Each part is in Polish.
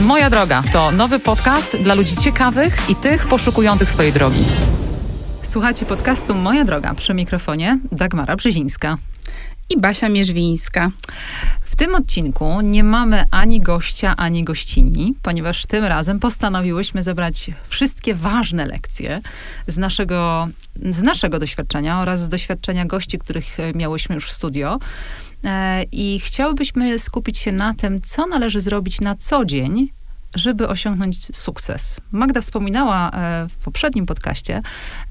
Moja droga to nowy podcast dla ludzi ciekawych i tych poszukujących swojej drogi. Słuchajcie podcastu Moja droga przy mikrofonie Dagmara Brzezińska i Basia Mierzwińska. W tym odcinku nie mamy ani gościa, ani gościni, ponieważ tym razem postanowiłyśmy zebrać wszystkie ważne lekcje z naszego, z naszego doświadczenia oraz z doświadczenia gości, których miałyśmy już w studio. E, I chciałybyśmy skupić się na tym, co należy zrobić na co dzień, żeby osiągnąć sukces. Magda wspominała e, w poprzednim podcaście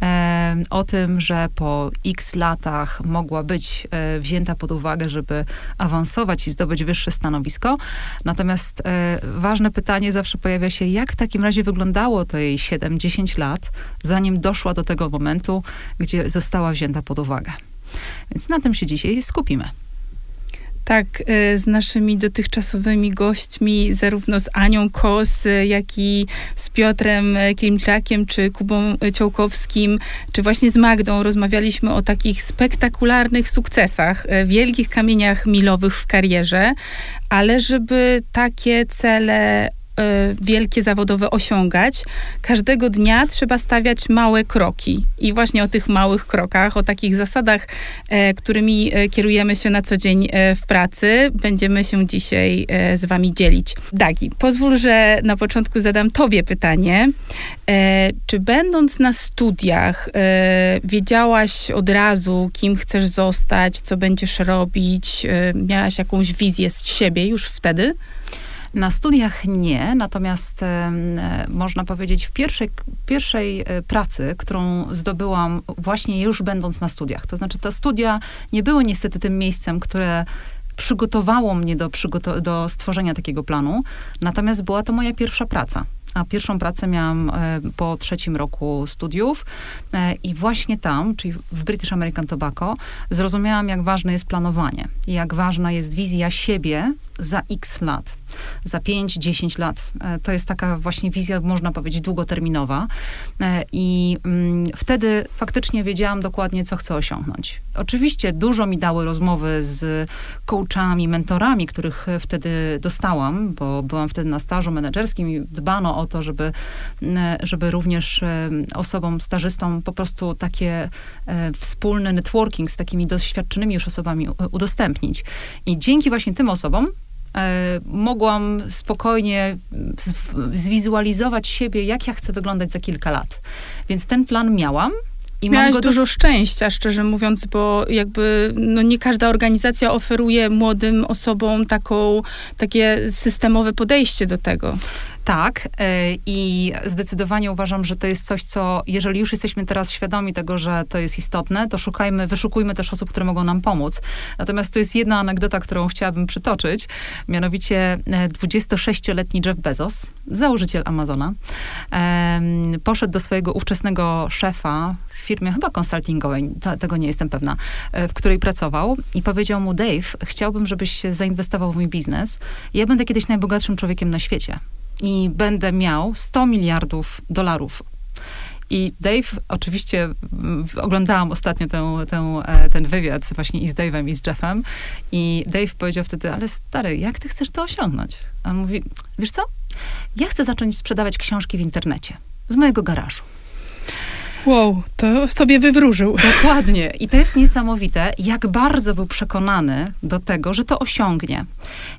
e, o tym, że po x latach mogła być wzięta pod uwagę, żeby awansować i zdobyć wyższe stanowisko. Natomiast ważne pytanie zawsze pojawia się, jak w takim razie wyglądało to jej 7-10 lat, zanim doszła do tego momentu, gdzie została wzięta pod uwagę. Więc na tym się dzisiaj skupimy. Tak, y, z naszymi dotychczasowymi gośćmi, zarówno z Anią Kos, y, jak i z Piotrem Klimczakiem, czy Kubą Ciołkowskim, czy właśnie z Magdą rozmawialiśmy o takich spektakularnych sukcesach, y, wielkich kamieniach milowych w karierze, ale żeby takie cele Y, wielkie zawodowe osiągać, każdego dnia trzeba stawiać małe kroki. I właśnie o tych małych krokach, o takich zasadach, e, którymi e, kierujemy się na co dzień e, w pracy, będziemy się dzisiaj z wami dzielić. Dagi, pozwól, że na początku zadam tobie pytanie. Czy będąc na studiach, wiedziałaś od razu, kim chcesz zostać, co będziesz robić? Miałaś jakąś wizję z siebie już wtedy? Na studiach nie, natomiast e, można powiedzieć w pierwszej, pierwszej e, pracy, którą zdobyłam właśnie już będąc na studiach. To znaczy te studia nie były niestety tym miejscem, które przygotowało mnie do, do stworzenia takiego planu, natomiast była to moja pierwsza praca. A pierwszą pracę miałam e, po trzecim roku studiów i właśnie tam, czyli w British American Tobacco, zrozumiałam, jak ważne jest planowanie, jak ważna jest wizja siebie za x lat, za 5-10 lat. E, to jest taka właśnie wizja, można powiedzieć, długoterminowa. I mm, wtedy faktycznie wiedziałam dokładnie, co chcę osiągnąć. Oczywiście dużo mi dały rozmowy z coachami, mentorami, których wtedy dostałam, bo byłam wtedy na stażu menedżerskim i dbano o to, żeby, żeby również osobom stażystom po prostu takie e, wspólny networking z takimi doświadczonymi już osobami udostępnić. I dzięki właśnie tym osobom e, mogłam spokojnie zwizualizować siebie, jak ja chcę wyglądać za kilka lat. Więc ten plan miałam. I Miałaś do... dużo szczęścia, szczerze mówiąc, bo jakby no nie każda organizacja oferuje młodym osobom taką, takie systemowe podejście do tego. Tak e, i zdecydowanie uważam, że to jest coś, co jeżeli już jesteśmy teraz świadomi tego, że to jest istotne, to szukajmy, wyszukujmy też osób, które mogą nam pomóc. Natomiast to jest jedna anegdota, którą chciałabym przytoczyć, mianowicie 26-letni e, Jeff Bezos, założyciel Amazona, poszedł do swojego ówczesnego szefa w firmie chyba konsultingowej, tego nie jestem pewna, e, w której pracował i powiedział mu, Dave, chciałbym, żebyś zainwestował w mój biznes. Ja będę kiedyś najbogatszym człowiekiem na świecie i będę miał 100 miliardów dolarów. I Dave, oczywiście oglądałam ostatnio tę, tę, e, ten wywiad właśnie i z Dave'em, i z Jeffem. I Dave powiedział wtedy, ale stary, jak ty chcesz to osiągnąć? A on mówi, wiesz co? Ja chcę zacząć sprzedawać książki w internecie z mojego garażu. Wow, to sobie wywróżył. Dokładnie. I to jest niesamowite, jak bardzo był przekonany do tego, że to osiągnie.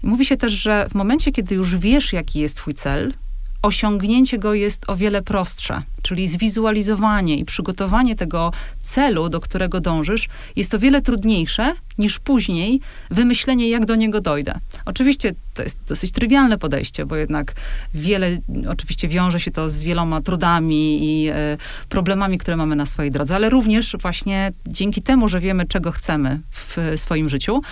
Mówi się też, że w momencie, kiedy już wiesz, jaki jest twój cel, osiągnięcie go jest o wiele prostsze. Czyli zwizualizowanie i przygotowanie tego celu, do którego dążysz, jest o wiele trudniejsze niż później wymyślenie, jak do niego dojdę. Oczywiście to jest dosyć trywialne podejście, bo jednak wiele, oczywiście wiąże się to z wieloma trudami i e, problemami, które mamy na swojej drodze, ale również właśnie dzięki temu, że wiemy, czego chcemy w swoim życiu,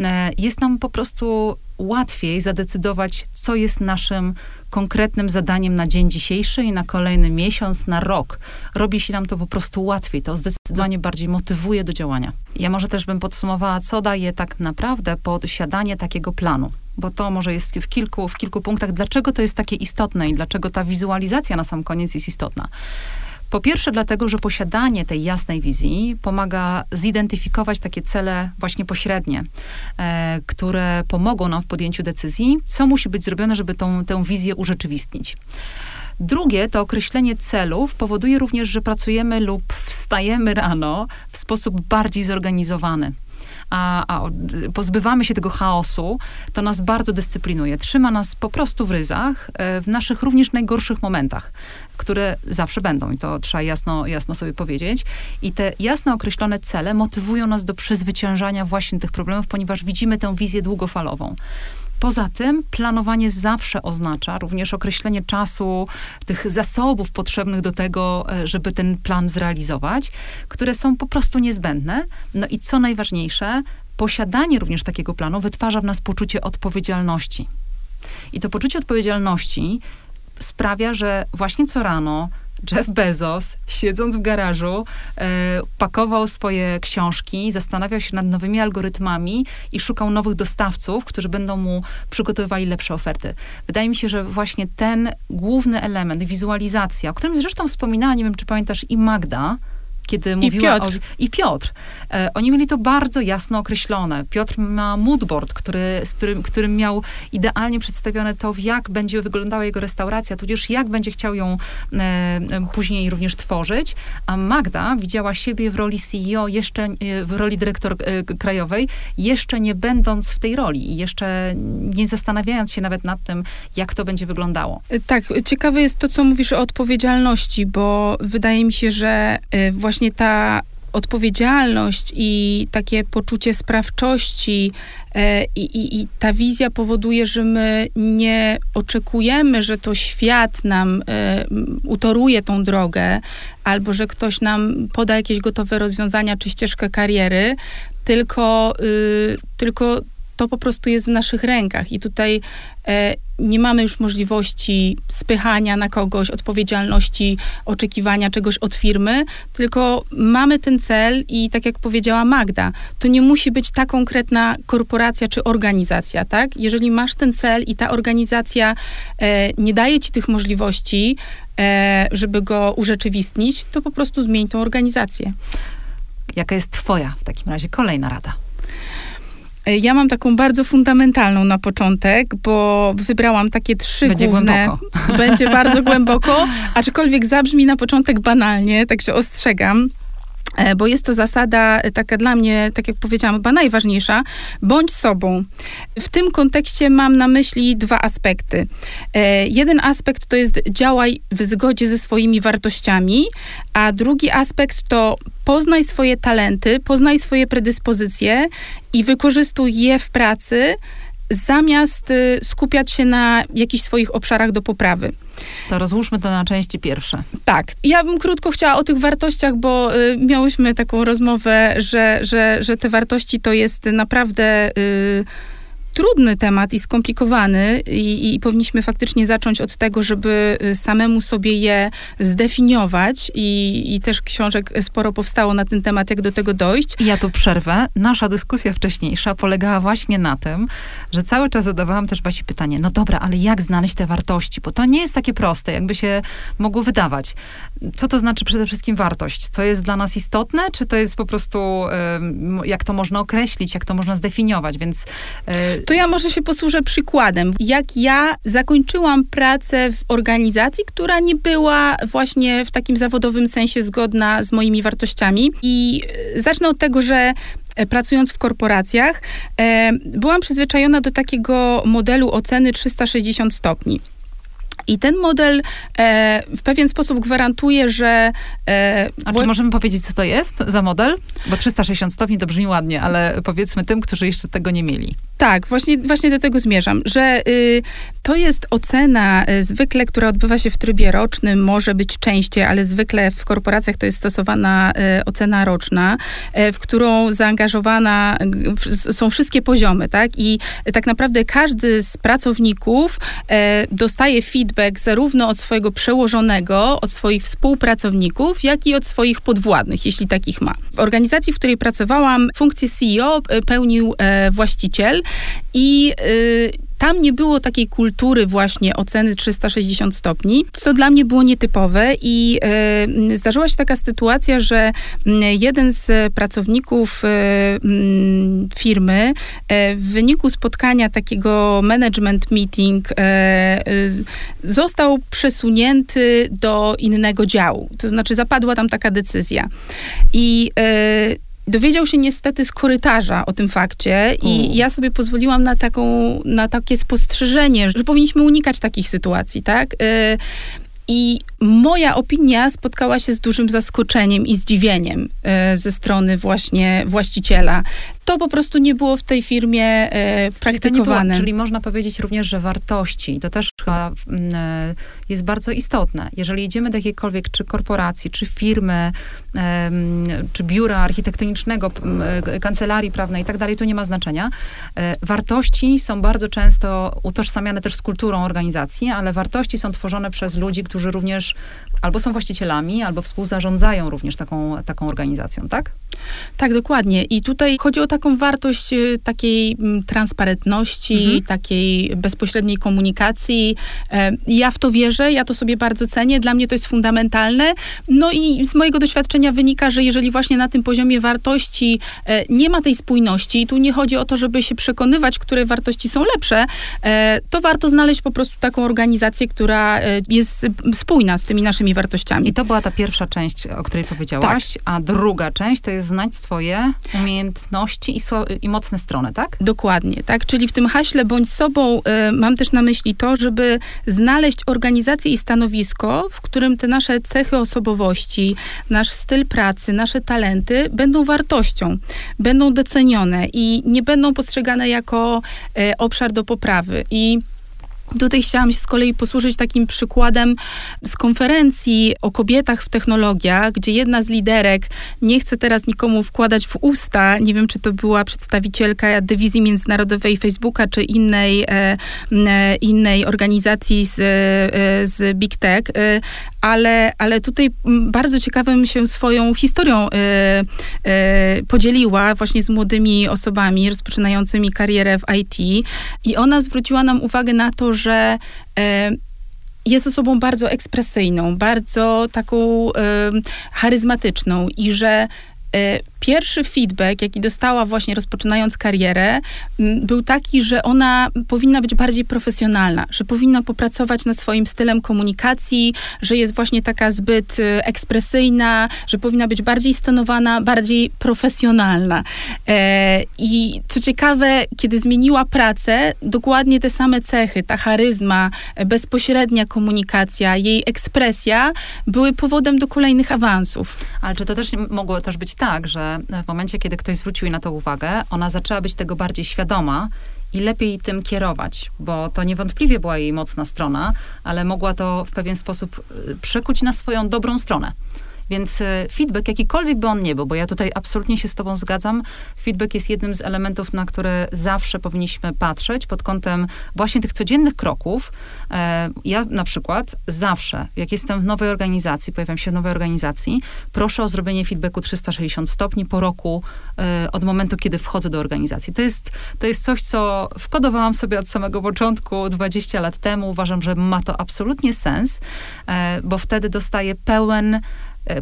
e, jest nam po prostu łatwiej zadecydować, co jest naszym konkretnym zadaniem na dzień dzisiejszy i na kolejny miesiąc, na rok. Robi się nam to po prostu łatwiej. To zdecydowanie bardziej motywuje do działania. Ja może też bym podsumowała, co daje tak naprawdę posiadanie takiego planu bo to może jest w kilku, w kilku punktach, dlaczego to jest takie istotne i dlaczego ta wizualizacja na sam koniec jest istotna. Po pierwsze, dlatego, że posiadanie tej jasnej wizji pomaga zidentyfikować takie cele właśnie pośrednie, e, które pomogą nam w podjęciu decyzji, co musi być zrobione, żeby tą, tę wizję urzeczywistnić. Drugie to określenie celów powoduje również, że pracujemy lub wstajemy rano w sposób bardziej zorganizowany a, a pozbywamy się tego chaosu, to nas bardzo dyscyplinuje. Trzyma nas po prostu w ryzach, e, w naszych również najgorszych momentach, które zawsze będą i to trzeba jasno, jasno sobie powiedzieć. I te jasno określone cele motywują nas do przezwyciężania właśnie tych problemów, ponieważ widzimy tę wizję długofalową. Poza tym planowanie zawsze oznacza również określenie czasu, tych zasobów potrzebnych do tego, e, żeby ten plan zrealizować, które są po prostu niezbędne. No i co najważniejsze, posiadanie również takiego planu wytwarza w nas poczucie odpowiedzialności. I to poczucie odpowiedzialności sprawia, że właśnie co rano Jeff Bezos, siedząc w garażu, e, pakował swoje książki, zastanawiał się nad nowymi algorytmami i szukał nowych dostawców, którzy będą mu przygotowywali lepsze oferty. Wydaje mi się, że właśnie ten główny element, wizualizacja, o którym zresztą wspominała, nie wiem, czy pamiętasz, i Magda, kiedy mówiła I Piotr. o... I Piotr. E, oni mieli to bardzo jasno określone. Piotr ma moodboard, który, z którym, którym miał idealnie przedstawione to, jak będzie wyglądała jego restauracja, tudzież jak będzie chciał ją e, e później również tworzyć. A Magda widziała siebie w roli CEO, jeszcze e, w roli dyrektor e, krajowej, jeszcze nie będąc w tej roli i jeszcze nie zastanawiając się nawet nad tym, jak to będzie wyglądało. E, tak, ciekawe jest to, co mówisz o odpowiedzialności, bo wydaje mi się, że właśnie właśnie ta odpowiedzialność i takie poczucie sprawczości e, i, i, ta wizja powoduje, że my nie oczekujemy, że to świat nam e, utoruje tą drogę, albo że ktoś nam poda jakieś gotowe rozwiązania czy ścieżkę kariery, tylko, y, tylko to po prostu jest w naszych rękach i tutaj e, nie mamy już możliwości spychania na kogoś, odpowiedzialności, oczekiwania czegoś od firmy, tylko mamy ten cel i tak jak powiedziała Magda, to nie musi być ta konkretna korporacja czy organizacja, tak? Jeżeli masz ten cel i ta organizacja e, nie daje ci tych możliwości, e, żeby go urzeczywistnić, to po prostu zmień tą organizację. Jaka jest twoja w takim razie kolejna rada? E, ja mam taką bardzo fundamentalną na początek, bo wybrałam takie trzy Będzie główne. Głęboko. Będzie bardzo głęboko, aczkolwiek zabrzmi na początek banalnie, także ostrzegam. E, bo jest to zasada e, taka dla mnie, tak jak powiedziałam, chyba najważniejsza, bądź sobą. W tym kontekście mam na myśli dwa aspekty. E, jeden aspekt to jest działaj w zgodzie ze swoimi wartościami, a drugi aspekt to poznaj swoje talenty, poznaj swoje predyspozycje i wykorzystuj je w pracy, zamiast y, skupiać się na jakichś swoich obszarach do poprawy. To rozłóżmy to na części pierwsze. Tak. Ja bym krótko chciała o tych wartościach, bo y, miałyśmy taką rozmowę, że, że, że te wartości to jest naprawdę... Y, trudny temat i skomplikowany i, i, powinniśmy faktycznie zacząć od tego, żeby y, samemu sobie je zdefiniować i, i też książek sporo powstało na ten temat, jak do tego dojść. Ja tu przerwę. Nasza dyskusja wcześniejsza polegała właśnie na tym, że cały czas zadawałam też Basi pytanie, no dobra, ale jak znaleźć te wartości? Bo to nie jest takie proste, jakby się mogło wydawać. Co to znaczy przede wszystkim wartość? Co jest dla nas istotne, czy to jest po prostu, jak to można określić, jak to można zdefiniować, więc y, to ja może się posłużę przykładem. Jak ja zakończyłam pracę w organizacji, która nie była właśnie w takim zawodowym sensie zgodna z moimi wartościami. I e, zacznę od tego, że e, pracując w korporacjach, e, byłam przyzwyczajona do takiego modelu oceny 360 stopni. I ten model e, w pewien sposób gwarantuje, że. E, A czy możemy powiedzieć, co to jest za model? Bo 360 stopni to brzmi ładnie, ale powiedzmy tym, którzy jeszcze tego nie mieli. Tak, właśnie, właśnie do tego zmierzam, że y, to jest ocena y, zwykle, która odbywa się w trybie rocznym, może być częściej, ale zwykle w korporacjach to jest stosowana y, ocena roczna, y, w którą zaangażowana są wszystkie poziomy, tak? I tak naprawdę każdy z pracowników y, dostaje feedback zarówno od swojego przełożonego, od swoich współpracowników, jak i od swoich podwładnych, jeśli takich ma. W organizacji, w której pracowałam, funkcję CEO pełnił właściciel, i y, tam nie było takiej kultury właśnie oceny 360 stopni, co dla mnie było nietypowe i e, zdarzyła się taka sytuacja, że jeden z pracowników e, firmy e, w wyniku spotkania takiego management meeting został przesunięty do innego działu. To znaczy zapadła tam taka decyzja. I dowiedział się niestety z korytarza o tym fakcie i ja sobie pozwoliłam na taką, na takie spostrzeżenie, że powinniśmy unikać takich sytuacji, tak? I moja opinia spotkała się z dużym zaskoczeniem i zdziwieniem e, ze strony właśnie właściciela. To po prostu nie było w tej firmie e, praktykowane. Czyli, było, czyli można powiedzieć również, że wartości, to też chyba mm, e, jest bardzo istotne. Jeżeli idziemy do jakiejkolwiek czy korporacji, czy firmy, czy biura architektonicznego, kancelarii prawnej i tak dalej, to nie ma znaczenia. Wartości są bardzo często utożsamiane też z kulturą organizacji, ale wartości są tworzone przez ludzi, którzy również albo są właścicielami, albo współzarządzają również taką, taką organizacją, tak? Tak, dokładnie. I tutaj chodzi o taką wartość y, takiej mm, transparentności, mhm. takiej bezpośredniej komunikacji. E, ja w to wierzę, ja to sobie bardzo cenię. Dla mnie to jest fundamentalne. No i z mojego doświadczenia wynika, że jeżeli właśnie na tym poziomie wartości e, nie ma tej spójności, i tu nie chodzi o to, żeby się przekonywać, które wartości są lepsze, e, to warto znaleźć po prostu taką organizację, która jest spójna z tymi naszymi wartościami. I to była ta pierwsza część, o której powiedziałaś, tak. a druga część to jest znać swoje umiejętności i, i mocne strony, tak? Dokładnie, tak. Czyli w tym haśle bądź sobą y, mam też na myśli to, żeby znaleźć organizację i stanowisko, w którym te nasze cechy osobowości, nasz styl pracy, nasze talenty będą wartością, będą docenione i nie będą postrzegane jako y, obszar do poprawy. I Tutaj chciałam się z kolei posłużyć takim przykładem z konferencji o kobietach w technologiach, gdzie jedna z liderek, nie chcę teraz nikomu wkładać w usta, nie wiem, czy to była przedstawicielka dywizji międzynarodowej Facebooka, czy innej, e, e, innej organizacji z, e, z Big Tech, e, ale, ale tutaj bardzo ciekawym się swoją historią e, e, podzieliła właśnie z młodymi osobami rozpoczynającymi karierę w IT i ona zwróciła nam uwagę na to, że e, jest osobą bardzo ekspresyjną, bardzo taką charyzmatyczną i że pierwszy feedback, jaki dostała właśnie rozpoczynając karierę, był taki, że ona powinna być bardziej profesjonalna, że powinna popracować nad swoim stylem komunikacji, że jest właśnie taka zbyt y, ekspresyjna, że powinna być bardziej stonowana, bardziej profesjonalna. E, I co ciekawe, kiedy zmieniła pracę, dokładnie te same cechy, ta charyzma, bezpośrednia komunikacja, jej ekspresja były powodem do kolejnych awansów. Ale czy to też mogło też być tak, że w momencie, kiedy ktoś zwrócił jej na to uwagę, ona zaczęła być tego bardziej świadoma i lepiej tym kierować, bo to niewątpliwie była jej mocna strona, ale mogła to w pewien sposób y, przekuć na swoją dobrą stronę. Więc e, feedback, jakikolwiek by on nie był, bo ja tutaj absolutnie się z tobą zgadzam, feedback jest jednym z elementów, na które zawsze powinniśmy patrzeć pod kątem właśnie tych codziennych kroków. E, ja na przykład zawsze, jak jestem w nowej organizacji, pojawiam się w nowej organizacji, proszę o zrobienie feedbacku 360 stopni po roku e, od momentu, kiedy wchodzę do organizacji. To jest, to jest coś, co wkodowałam sobie od samego początku 20 lat temu. Uważam, że ma to absolutnie sens, bo wtedy dostaję pełen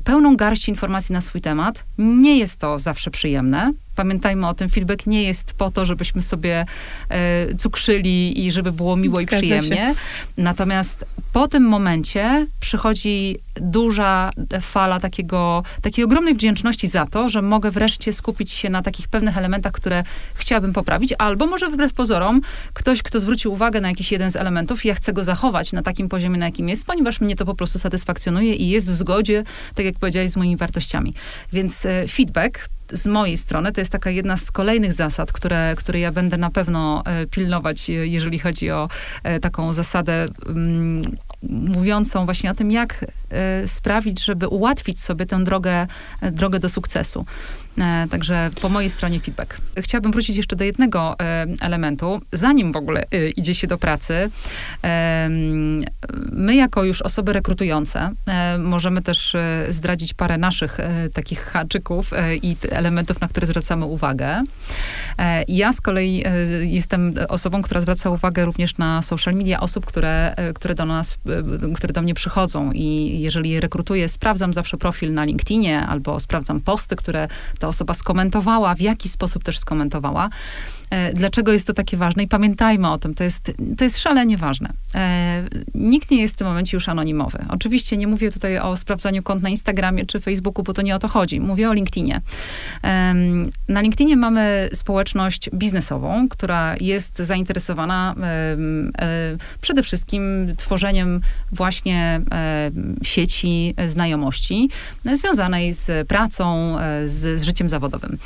pełną garść informacji na swój temat. Nie jest to zawsze przyjemne, Pamiętajmy o tym, feedback nie jest po to, żebyśmy sobie e, cukrzyli i żeby było miło Zgadza i przyjemnie. Się. Natomiast po tym momencie przychodzi duża fala takiego, takiej ogromnej wdzięczności za to, że mogę wreszcie skupić się na takich pewnych elementach, które chciałabym poprawić, albo może wbrew pozorom ktoś, kto zwrócił uwagę na jakiś jeden z elementów, ja chcę go zachować na takim poziomie, na jakim jest, ponieważ mnie to po prostu satysfakcjonuje i jest w zgodzie, tak jak powiedziałeś, z moimi wartościami. Więc e, feedback z mojej strony to jest taka jedna z kolejnych zasad, które, które ja będę na pewno e, pilnować, jeżeli chodzi o e, taką zasadę mm, mówiącą właśnie o tym, jak sprawić, żeby ułatwić sobie tę drogę, drogę do sukcesu. E, także po mojej stronie feedback. Chciałabym wrócić jeszcze do jednego e, elementu. Zanim w ogóle e, idzie się do pracy, my jako już osoby rekrutujące możemy też zdradzić parę naszych takich haczyków i elementów, na które zwracamy uwagę. Ja z kolei jestem osobą, która zwraca uwagę również na social media osób, które, które do nas, które do mnie przychodzą i jeżeli je rekrutuję, sprawdzam zawsze profil na LinkedInie albo sprawdzam posty, które ta osoba skomentowała, w jaki sposób też skomentowała. E, dlaczego jest to takie ważne? I pamiętajmy o tym, to jest, to jest szalenie ważne. E, nikt nie jest w tym momencie już anonimowy. Oczywiście nie mówię tutaj o sprawdzaniu kont na Instagramie czy Facebooku, bo to nie o to chodzi. Mówię o LinkedInie. Na LinkedInie mamy społeczność biznesową, która jest zainteresowana e, przede wszystkim tworzeniem właśnie sieci znajomości związanej z pracą, z, z życiem zawodowym.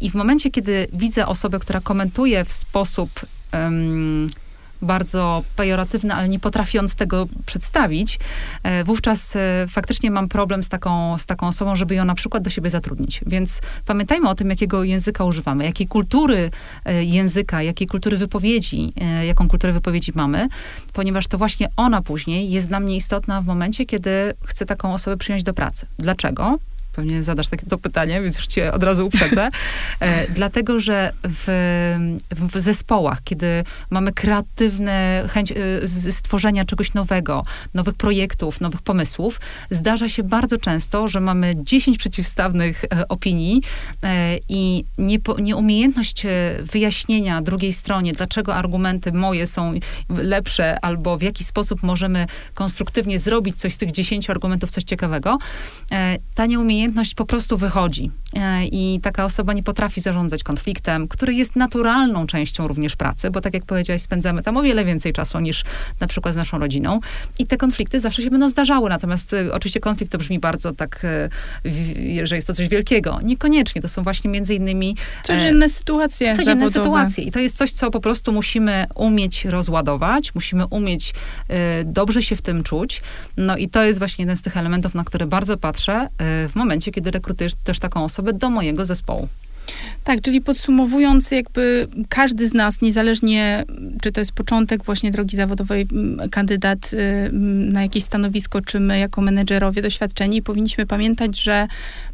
I w momencie, kiedy widzę osobę, która komentuje w sposób um, bardzo pejoratywny, ale nie potrafiąc tego przedstawić, e, wówczas e, faktycznie mam problem z taką, z taką osobą, żeby ją na przykład do siebie zatrudnić. Więc pamiętajmy o tym, jakiego języka używamy, jakiej kultury e, języka, jakiej kultury wypowiedzi, jaką kulturę wypowiedzi mamy, ponieważ to właśnie ona później jest dla mnie istotna w momencie, kiedy chcę taką osobę przyjąć do pracy. Dlaczego? Pewnie zadasz takie to pytanie, więc już cię od razu uprzedzę. E, dlatego, że w, w zespołach, kiedy mamy kreatywne chęć e, stworzenia czegoś nowego, nowych projektów, nowych pomysłów, zdarza się bardzo często, że mamy 10 przeciwstawnych e, opinii e, i niepo, nieumiejętność wyjaśnienia drugiej stronie, dlaczego argumenty moje są lepsze, albo w jaki sposób możemy konstruktywnie zrobić coś z tych 10 argumentów, coś ciekawego, ta nieumiejętność umiejętność po prostu wychodzi i taka osoba nie potrafi zarządzać konfliktem, który jest naturalną częścią również pracy, bo tak jak powiedziałaś, spędzamy tam o wiele więcej czasu niż na przykład z naszą rodziną i te konflikty zawsze się będą zdarzały, natomiast e, oczywiście konflikt to brzmi bardzo tak, e, że jest to coś wielkiego. Niekoniecznie, to są właśnie między innymi... Codzienne sytuacje Codzienne zawodowe. sytuacje i to jest coś, co po prostu musimy umieć rozładować, musimy umieć dobrze się w tym czuć, no i to jest właśnie jeden z tych elementów, na które bardzo patrzę w momencie, momencie, kiedy rekrutujesz też taką osobę do mojego zespołu. Tak, czyli podsumowując, jakby każdy z nas, niezależnie czy to jest początek właśnie drogi zawodowej, kandydat na jakieś stanowisko, czy my jako menedżerowie doświadczeni, powinniśmy pamiętać, że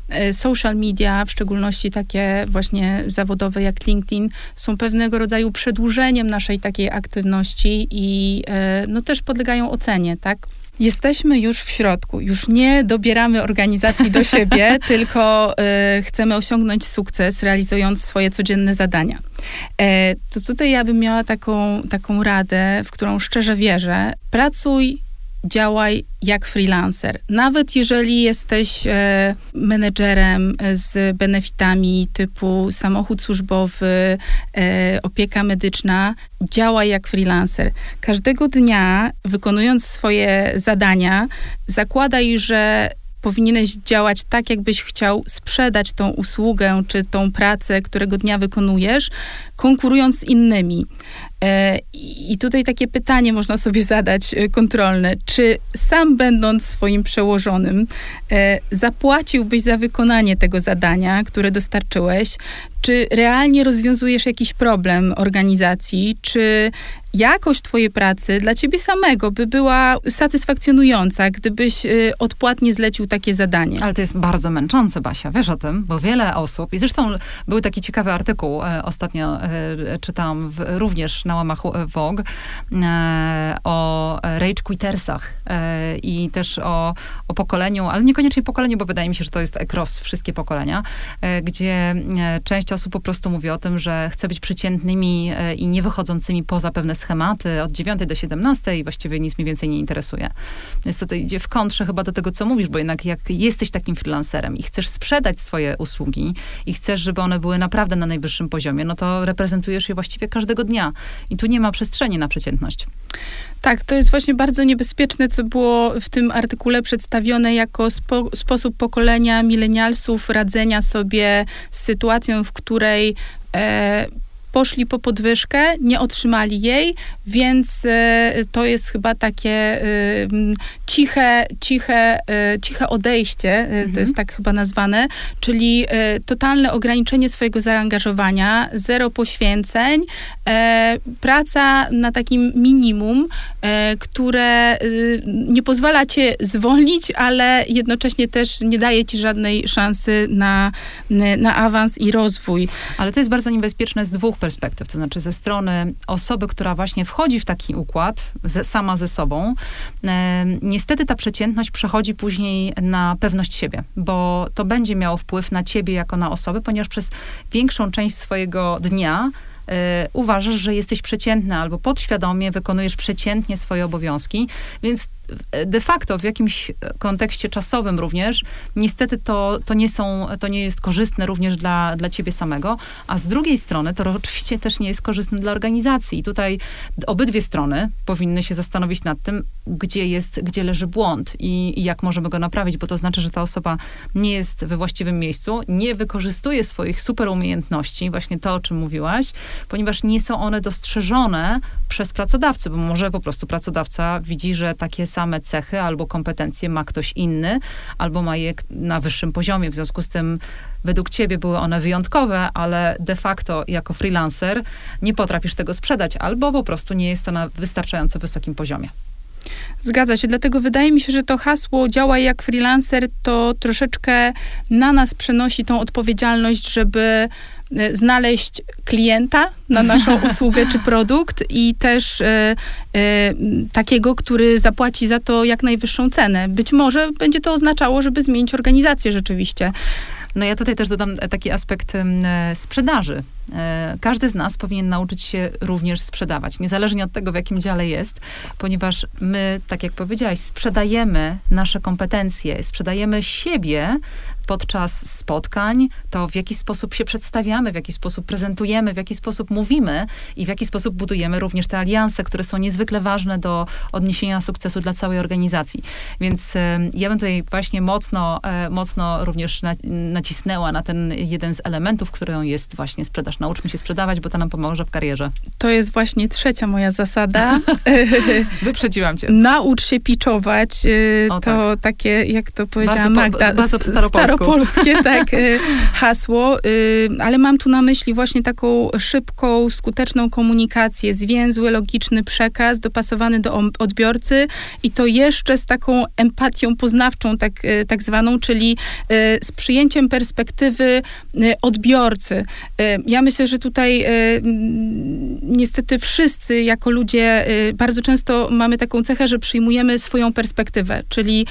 e, social media, w szczególności takie właśnie zawodowe jak LinkedIn, są pewnego rodzaju przedłużeniem naszej takiej aktywności i e, no też podlegają ocenie, tak? Jesteśmy już w środku, już nie dobieramy organizacji do siebie, tylko y, chcemy osiągnąć sukces, realizując swoje codzienne zadania. E, to tutaj ja bym miała taką, taką radę, w którą szczerze wierzę. Pracuj działaj jak freelancer. Nawet jeżeli jesteś e, menedżerem z benefitami typu samochód służbowy, e, opieka medyczna, działaj jak freelancer. Każdego dnia, wykonując swoje zadania, zakładaj, że powinieneś działać tak, jakbyś chciał sprzedać tą usługę czy tą pracę, którego dnia wykonujesz, konkurując z innymi. E, I tutaj takie pytanie można sobie zadać e, kontrolne. Czy sam będąc swoim przełożonym, e, zapłaciłbyś za wykonanie tego zadania, które dostarczyłeś? Czy realnie rozwiązujesz jakiś problem organizacji? Czy jakość twojej pracy dla ciebie samego by była satysfakcjonująca, gdybyś odpłatnie zlecił takie zadanie. Ale to jest bardzo męczące, Basia, wiesz o tym, bo wiele osób, i zresztą był taki ciekawy artykuł, ostatnio czytałam w, również na łamach Vogue, e, o rage quittersach e, i też o, o pokoleniu, ale niekoniecznie pokoleniu, bo wydaje mi się, że to jest cross, wszystkie pokolenia, e, gdzie część osób po prostu mówi o tym, że chce być przeciętnymi i nie wychodzącymi poza pewne schematy od 9 do 17 i właściwie nic mi więcej nie interesuje. Niestety idzie w kontrze chyba do tego, co mówisz, bo jednak jak jesteś takim freelancerem i chcesz sprzedać swoje usługi i chcesz, żeby one były naprawdę na najwyższym poziomie, no to reprezentujesz je właściwie każdego dnia. I tu nie ma przestrzeni na przeciętność. Tak, to jest właśnie bardzo niebezpieczne, co było w tym artykule przedstawione jako spo, sposób pokolenia milenialsów radzenia sobie z sytuacją, w której e, poszli po podwyżkę, nie otrzymali jej, więc e, to jest chyba takie e, ciche, ciche, e, ciche odejście, mhm. to jest tak chyba nazwane, czyli totalne ograniczenie swojego zaangażowania, zero poświęceń, praca na takim minimum, które nie pozwala cię zwolnić, ale jednocześnie też nie daje ci żadnej szansy na, na awans i rozwój. Ale to jest bardzo niebezpieczne z dwóch perspektyw, to znaczy ze strony osoby, która właśnie wchodzi w taki układ ze, sama ze sobą, e, niestety ta przeciętność przechodzi później na pewność siebie, bo to będzie miało wpływ na ciebie jako na osobę, ponieważ przez większą część swojego dnia e, uważasz, że jesteś przeciętny albo podświadomie wykonujesz przeciętnie swoje obowiązki, więc de facto w jakimś kontekście czasowym również, niestety to, to, nie są, to nie jest korzystne również dla, dla ciebie samego, a z drugiej strony to oczywiście też nie jest korzystne dla organizacji. I tutaj obydwie strony powinny się zastanowić nad tym, gdzie jest, gdzie leży błąd i, i jak możemy go naprawić, bo to znaczy, że ta osoba nie jest we właściwym miejscu, nie wykorzystuje swoich super umiejętności, właśnie to, o czym mówiłaś, ponieważ nie są one dostrzeżone przez pracodawcę, bo może po prostu pracodawca widzi, że takie same cechy albo kompetencje ma ktoś inny, albo ma je na wyższym poziomie. W związku z tym według ciebie były one wyjątkowe, ale de facto jako freelancer nie potrafisz tego sprzedać, albo po prostu nie jest to na wystarczająco wysokim poziomie. Zgadza się, dlatego wydaje mi się, że to hasło działa jak freelancer, to troszeczkę na nas przenosi tą odpowiedzialność, żeby znaleźć klienta na naszą usługę czy produkt i też e, e, takiego, który zapłaci za to jak najwyższą cenę. Być może będzie to oznaczało, żeby zmienić organizację rzeczywiście. No ja tutaj też dodam taki aspekt sprzedaży. Każdy z nas powinien nauczyć się również sprzedawać, niezależnie od tego, w jakim dziale jest, ponieważ my, tak jak powiedziałaś, sprzedajemy nasze kompetencje, sprzedajemy siebie podczas spotkań, to w jaki sposób się przedstawiamy, w jaki sposób prezentujemy, w jaki sposób mówimy i w jaki sposób budujemy również te alianse, które są niezwykle ważne do odniesienia sukcesu dla całej organizacji. Więc e, ja bym tutaj właśnie mocno, e, mocno również na, nacisnęła na ten jeden z elementów, którą jest właśnie sprzedaż. Nauczmy się sprzedawać, bo to nam pomoże w karierze. To jest właśnie trzecia moja zasada. Wyprzedziłam cię. Naucz się piczować. E, o, to tak. takie, jak to powiedziała bardzo, Magda, bardzo staropolsku polskie tak, y, hasło, y, ale mam tu na myśli właśnie taką szybką, skuteczną komunikację, zwięzły, logiczny przekaz dopasowany do odbiorcy i to jeszcze z taką empatią poznawczą, tak, y, tak zwaną, czyli z przyjęciem perspektywy odbiorcy. Ja myślę, że tutaj niestety wszyscy jako ludzie bardzo często mamy taką cechę, że przyjmujemy swoją perspektywę, czyli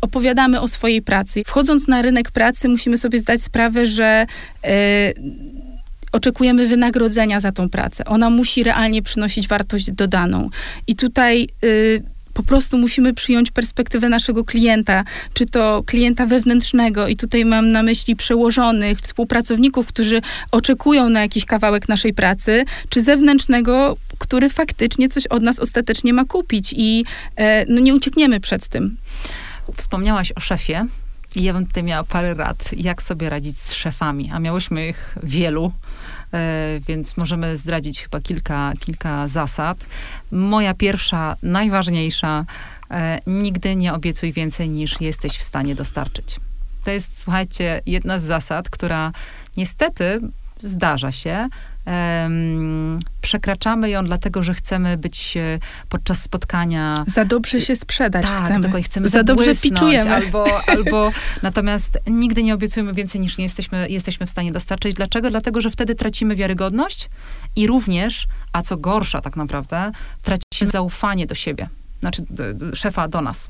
opowiadamy o swojej pracy. Wchodząc na rynek, rynek pracy musimy sobie zdać sprawę, że e, oczekujemy wynagrodzenia za tą pracę. Ona musi realnie przynosić wartość dodaną. I tutaj y, po prostu musimy przyjąć perspektywę naszego klienta, czy to klienta wewnętrznego, i tutaj mam na myśli przełożonych, współpracowników, którzy oczekują na jakiś kawałek naszej pracy, czy zewnętrznego, który faktycznie coś od nas ostatecznie ma kupić i e, no, nie uciekniemy przed tym. Wspomniałaś o szefie. I ja bym tutaj miała parę rad, jak sobie radzić z szefami, a miałyśmy ich wielu, e, więc możemy zdradzić chyba kilka, kilka zasad. Moja pierwsza, najważniejsza, e, nigdy nie obiecuj więcej niż jesteś w stanie dostarczyć. To jest, słuchajcie, jedna z zasad, która niestety zdarza się, um, przekraczamy ją dlatego, że chcemy być e, podczas spotkania... Za dobrze się sprzedać tak, chcemy. Chcemy Za dobrze piczujemy. Albo, albo natomiast nigdy nie obiecujemy więcej niż nie jesteśmy, jesteśmy w stanie dostarczyć. Dlaczego? Dlatego, że wtedy tracimy wiarygodność i również, a co gorsza tak naprawdę, tracimy zaufanie do siebie znaczy szefa do nas.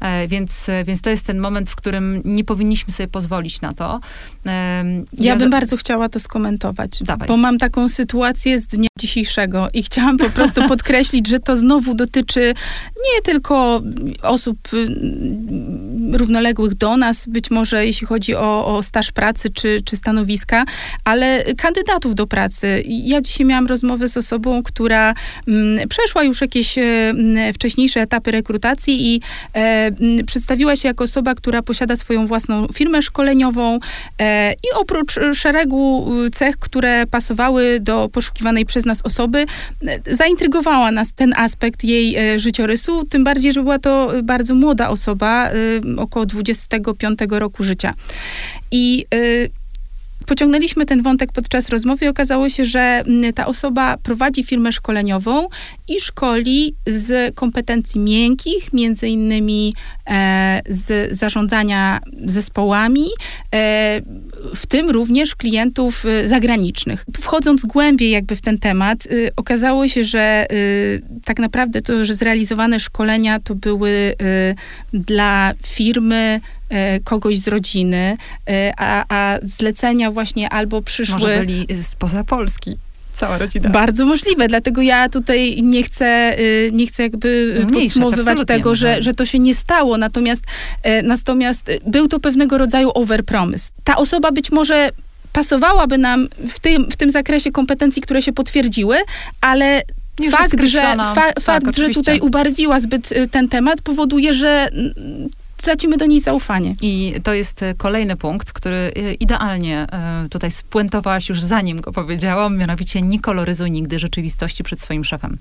E, więc, więc to jest ten moment, w którym nie powinniśmy sobie pozwolić na to. E, ja, ja bym bardzo chciała to skomentować, Dawaj. bo mam taką sytuację z dnia dzisiejszego i chciałam po prostu podkreślić, że to znowu dotyczy nie tylko osób y, równoległych do nas, być może jeśli chodzi o, o staż pracy czy, czy stanowiska, ale kandydatów do pracy. Ja dzisiaj miałam rozmowę z osobą, która m, mm, przeszła już jakieś m, mm, wcześniejsze wcześniejsze etapy rekrutacji i e, przedstawiła się jako osoba, która posiada swoją własną firmę szkoleniową e, i oprócz szeregu cech, które pasowały do poszukiwanej przez nas osoby, e, zaintrygowała nas ten aspekt jej e, życiorysu, tym bardziej, że była to bardzo młoda osoba, e, około 25 roku życia. I pociągnęliśmy ten wątek podczas rozmowy i okazało się, że mm, ta osoba prowadzi firmę szkoleniową i szkoli z kompetencji miękkich, między innymi e, z zarządzania zespołami, e, w tym również klientów e, zagranicznych. Wchodząc głębiej jakby w ten temat, y, okazało się, że y, tak naprawdę to, że zrealizowane szkolenia to były y, dla firmy kogoś z rodziny, a, a zlecenia właśnie albo przyszły... Może byli spoza Polski cała rodzina. Bardzo możliwe, dlatego ja tutaj nie chcę, y, nie chcę jakby Mniejszać, podsumowywać tego, że, że to się nie stało, natomiast, e, natomiast był to pewnego rodzaju overpromise. Ta osoba być może pasowałaby nam w tym, w tym zakresie kompetencji, które się potwierdziły, ale fakt, że, fa, tak, fakt że tutaj ubarwiła zbyt y, ten temat, powoduje, że tracimy do niej zaufanie. I to jest e, kolejny punkt, który e, idealnie e, tutaj spuentowałaś już zanim go powiedziałam, mianowicie nie koloryzuj nigdy rzeczywistości przed swoim szefem.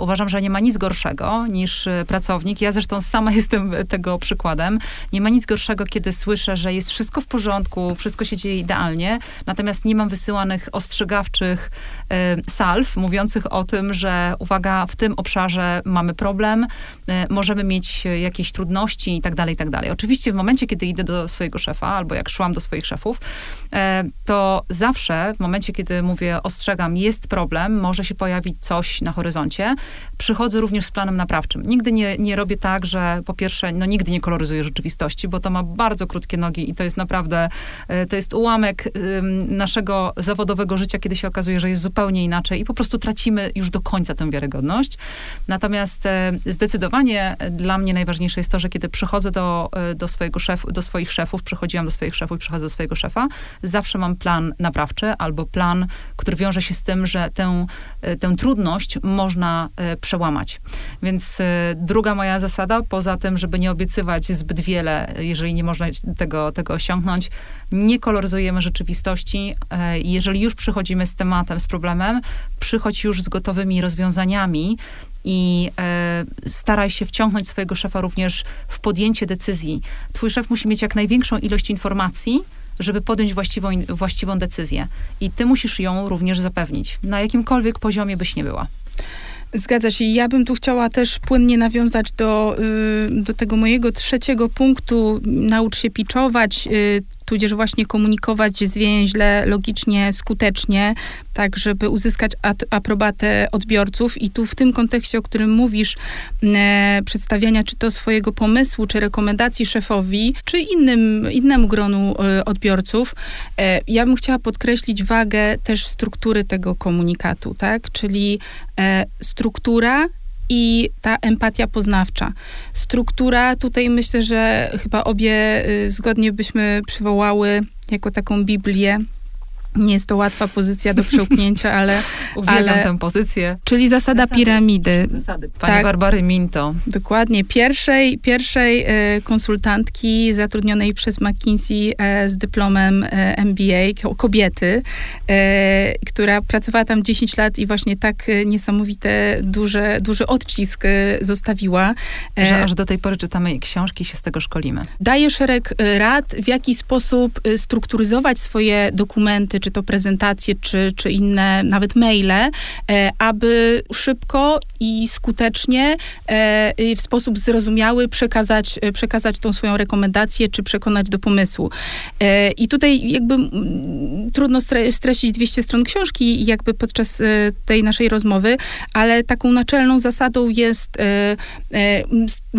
Uważam, że nie ma nic gorszego niż pracownik. Ja zresztą sama jestem tego przykładem. Nie ma nic gorszego, kiedy słyszę, że jest wszystko w porządku, wszystko się dzieje idealnie, natomiast nie mam wysyłanych ostrzegawczych salw mówiących o tym, że uwaga, w tym obszarze mamy problem, możemy mieć jakieś trudności, i tak dalej, i tak dalej. Oczywiście w momencie, kiedy idę do swojego szefa, albo jak szłam do swoich szefów, to zawsze w momencie, kiedy mówię, ostrzegam, jest problem, może się pojawić coś na horyzoncie, przychodzę również z planem naprawczym. Nigdy nie, nie robię tak, że po pierwsze, no nigdy nie koloryzuję rzeczywistości, bo to ma bardzo krótkie nogi i to jest naprawdę, e, to jest ułamek naszego zawodowego życia, kiedy się okazuje, że jest zupełnie inaczej i po prostu tracimy już do końca tę wiarygodność. Natomiast e, zdecydowanie dla mnie najważniejsze jest to, że kiedy przychodzę do, e, do, swojego do swoich szefów, przychodziłam do swoich szefów i przychodzę do swojego szefa, zawsze mam plan naprawczy albo plan, który wiąże się z tym, że tę, e, tę trudność można e, przełamać. Więc druga moja zasada, poza tym, żeby nie obiecywać zbyt wiele, jeżeli nie można tego, tego osiągnąć, nie koloryzujemy rzeczywistości. Jeżeli już przychodzimy z tematem, z problemem, przychodź już z gotowymi rozwiązaniami, i e, staraj się wciągnąć swojego szefa również w podjęcie decyzji. Twój szef musi mieć jak największą ilość informacji, żeby podjąć właściwą, właściwą decyzję. I ty musisz ją również zapewnić, na jakimkolwiek poziomie byś nie była. Zgadza się. Ja bym tu chciała też płynnie nawiązać do, y, do tego mojego trzeciego punktu. Naucz się piczować, y, tudzież właśnie komunikować zwięźle, logicznie, skutecznie, tak żeby uzyskać aprobatę odbiorców. I tu w tym kontekście, o którym mówisz, e, przedstawiania czy to swojego pomysłu, czy rekomendacji szefowi, czy innym, innemu gronu e, odbiorców, e, ja bym chciała podkreślić wagę też struktury tego komunikatu, tak? Czyli e, struktura i ta empatia poznawcza. Struktura, tutaj myślę, że chyba obie y, zgodnie byśmy przywołały jako taką Biblię nie jest to łatwa pozycja do przełknięcia, ale... Uwielbiam ale, tę pozycję. Czyli zasada zasady, piramidy. Zasady. Pani tak, Barbary Minto. Dokładnie. Pierwszej, pierwszej e, konsultantki zatrudnionej przez McKinsey e, z dyplomem e, MBA, kobiety, e, która pracowała tam 10 lat i właśnie tak e, niesamowite, duże, duży odcisk e, zostawiła. Że aż do tej pory czytamy jej książki i się z tego szkolimy. Daje szereg rad, w jaki sposób strukturyzować swoje dokumenty, czy to prezentacje, czy, czy inne, nawet maile, e, aby szybko i skutecznie e, w sposób zrozumiały przekazać, e, przekazać tą swoją rekomendację, czy przekonać do pomysłu. I tutaj jakby trudno streścić 200 stron książki jakby podczas tej naszej rozmowy, ale taką naczelną zasadą jest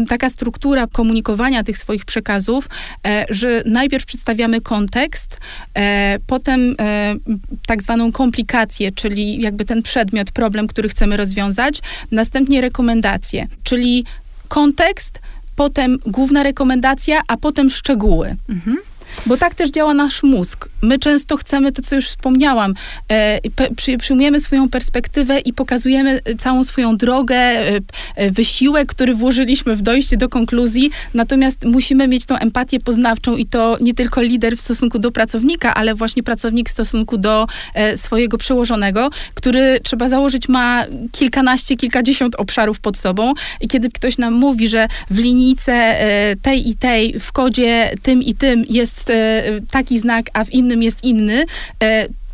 taka struktura komunikowania tych swoich przekazów, że najpierw przedstawiamy kontekst, potem tak zwaną komplikację, czyli jakby ten przedmiot, problem, który chcemy rozwiązać, następnie rekomendacje, czyli kontekst, potem główna rekomendacja, a potem szczegóły. Mhm. Bo tak też działa nasz mózg. My często chcemy to, co już wspomniałam, e, przy, przyjmujemy swoją perspektywę i pokazujemy całą swoją drogę, e, e, wysiłek, który włożyliśmy w dojście do konkluzji, natomiast musimy mieć tą empatię poznawczą i to nie tylko lider w stosunku do pracownika, ale właśnie pracownik w stosunku do e, swojego przełożonego, który trzeba założyć ma kilkanaście, kilkadziesiąt obszarów pod sobą i kiedy ktoś nam mówi, że w linijce e, tej i tej w kodzie tym i tym jest e, taki znak, a w innym jest inny,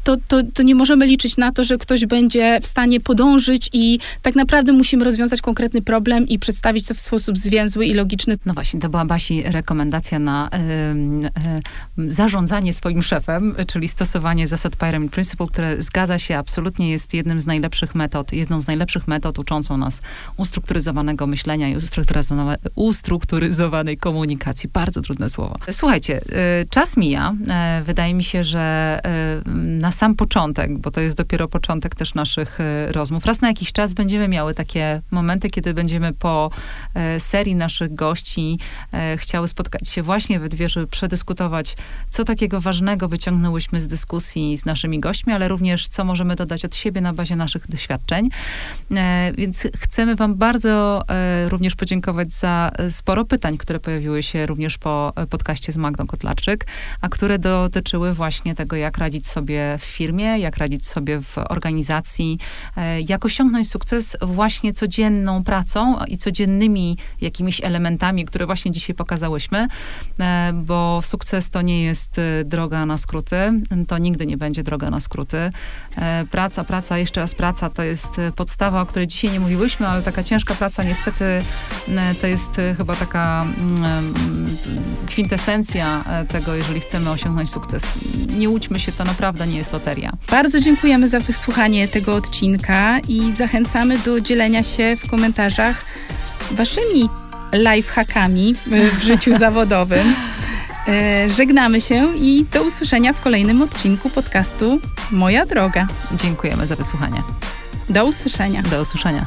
to, to, to nie możemy liczyć na to, że ktoś będzie w stanie podążyć i tak naprawdę musimy rozwiązać konkretny problem i przedstawić to w sposób zwięzły i logiczny. No właśnie, to była Basi rekomendacja na y, y, zarządzanie swoim szefem, czyli stosowanie zasad Pyramid Principle, które zgadza się, absolutnie jest jednym z najlepszych metod, jedną z najlepszych metod uczącą nas ustrukturyzowanego myślenia i ustrukturyzowanej komunikacji. Bardzo trudne słowo. Słuchajcie, y, czas mija. Wydaje mi się, że na sam początek, bo to jest dopiero początek też naszych e, rozmów. Raz na jakiś czas będziemy miały takie momenty, kiedy będziemy po e, serii naszych gości e, chciały spotkać się właśnie we dwie, żeby przedyskutować, co takiego ważnego wyciągnęłyśmy z dyskusji z naszymi gośćmi, ale również co możemy dodać od siebie na bazie naszych doświadczeń. Więc chcemy wam bardzo również podziękować za sporo pytań, które pojawiły się również po podcaście z Magdą Kotlarczyk, a które dotyczyły właśnie tego, jak radzić sobie w firmie, jak radzić sobie w organizacji, e, jak osiągnąć sukces właśnie codzienną pracą i codziennymi jakimiś elementami, które właśnie dzisiaj pokazałyśmy, e, bo sukces to nie jest e, droga na skróty, to nigdy nie będzie droga na skróty. Praca, praca, jeszcze raz praca to jest podstawa, o której dzisiaj nie mówiłyśmy, ale taka ciężka praca niestety to jest chyba taka mm, kwintesencja tego, jeżeli chcemy osiągnąć sukces. Nie łudźmy się, to naprawdę nie jest loteria. Bardzo dziękujemy za wysłuchanie tego odcinka i zachęcamy do dzielenia się w komentarzach waszymi lifehackami w życiu zawodowym. E, żegnamy się i do usłyszenia w kolejnym odcinku podcastu Moja Droga. Dziękujemy za wysłuchanie. Do usłyszenia. Do usłyszenia.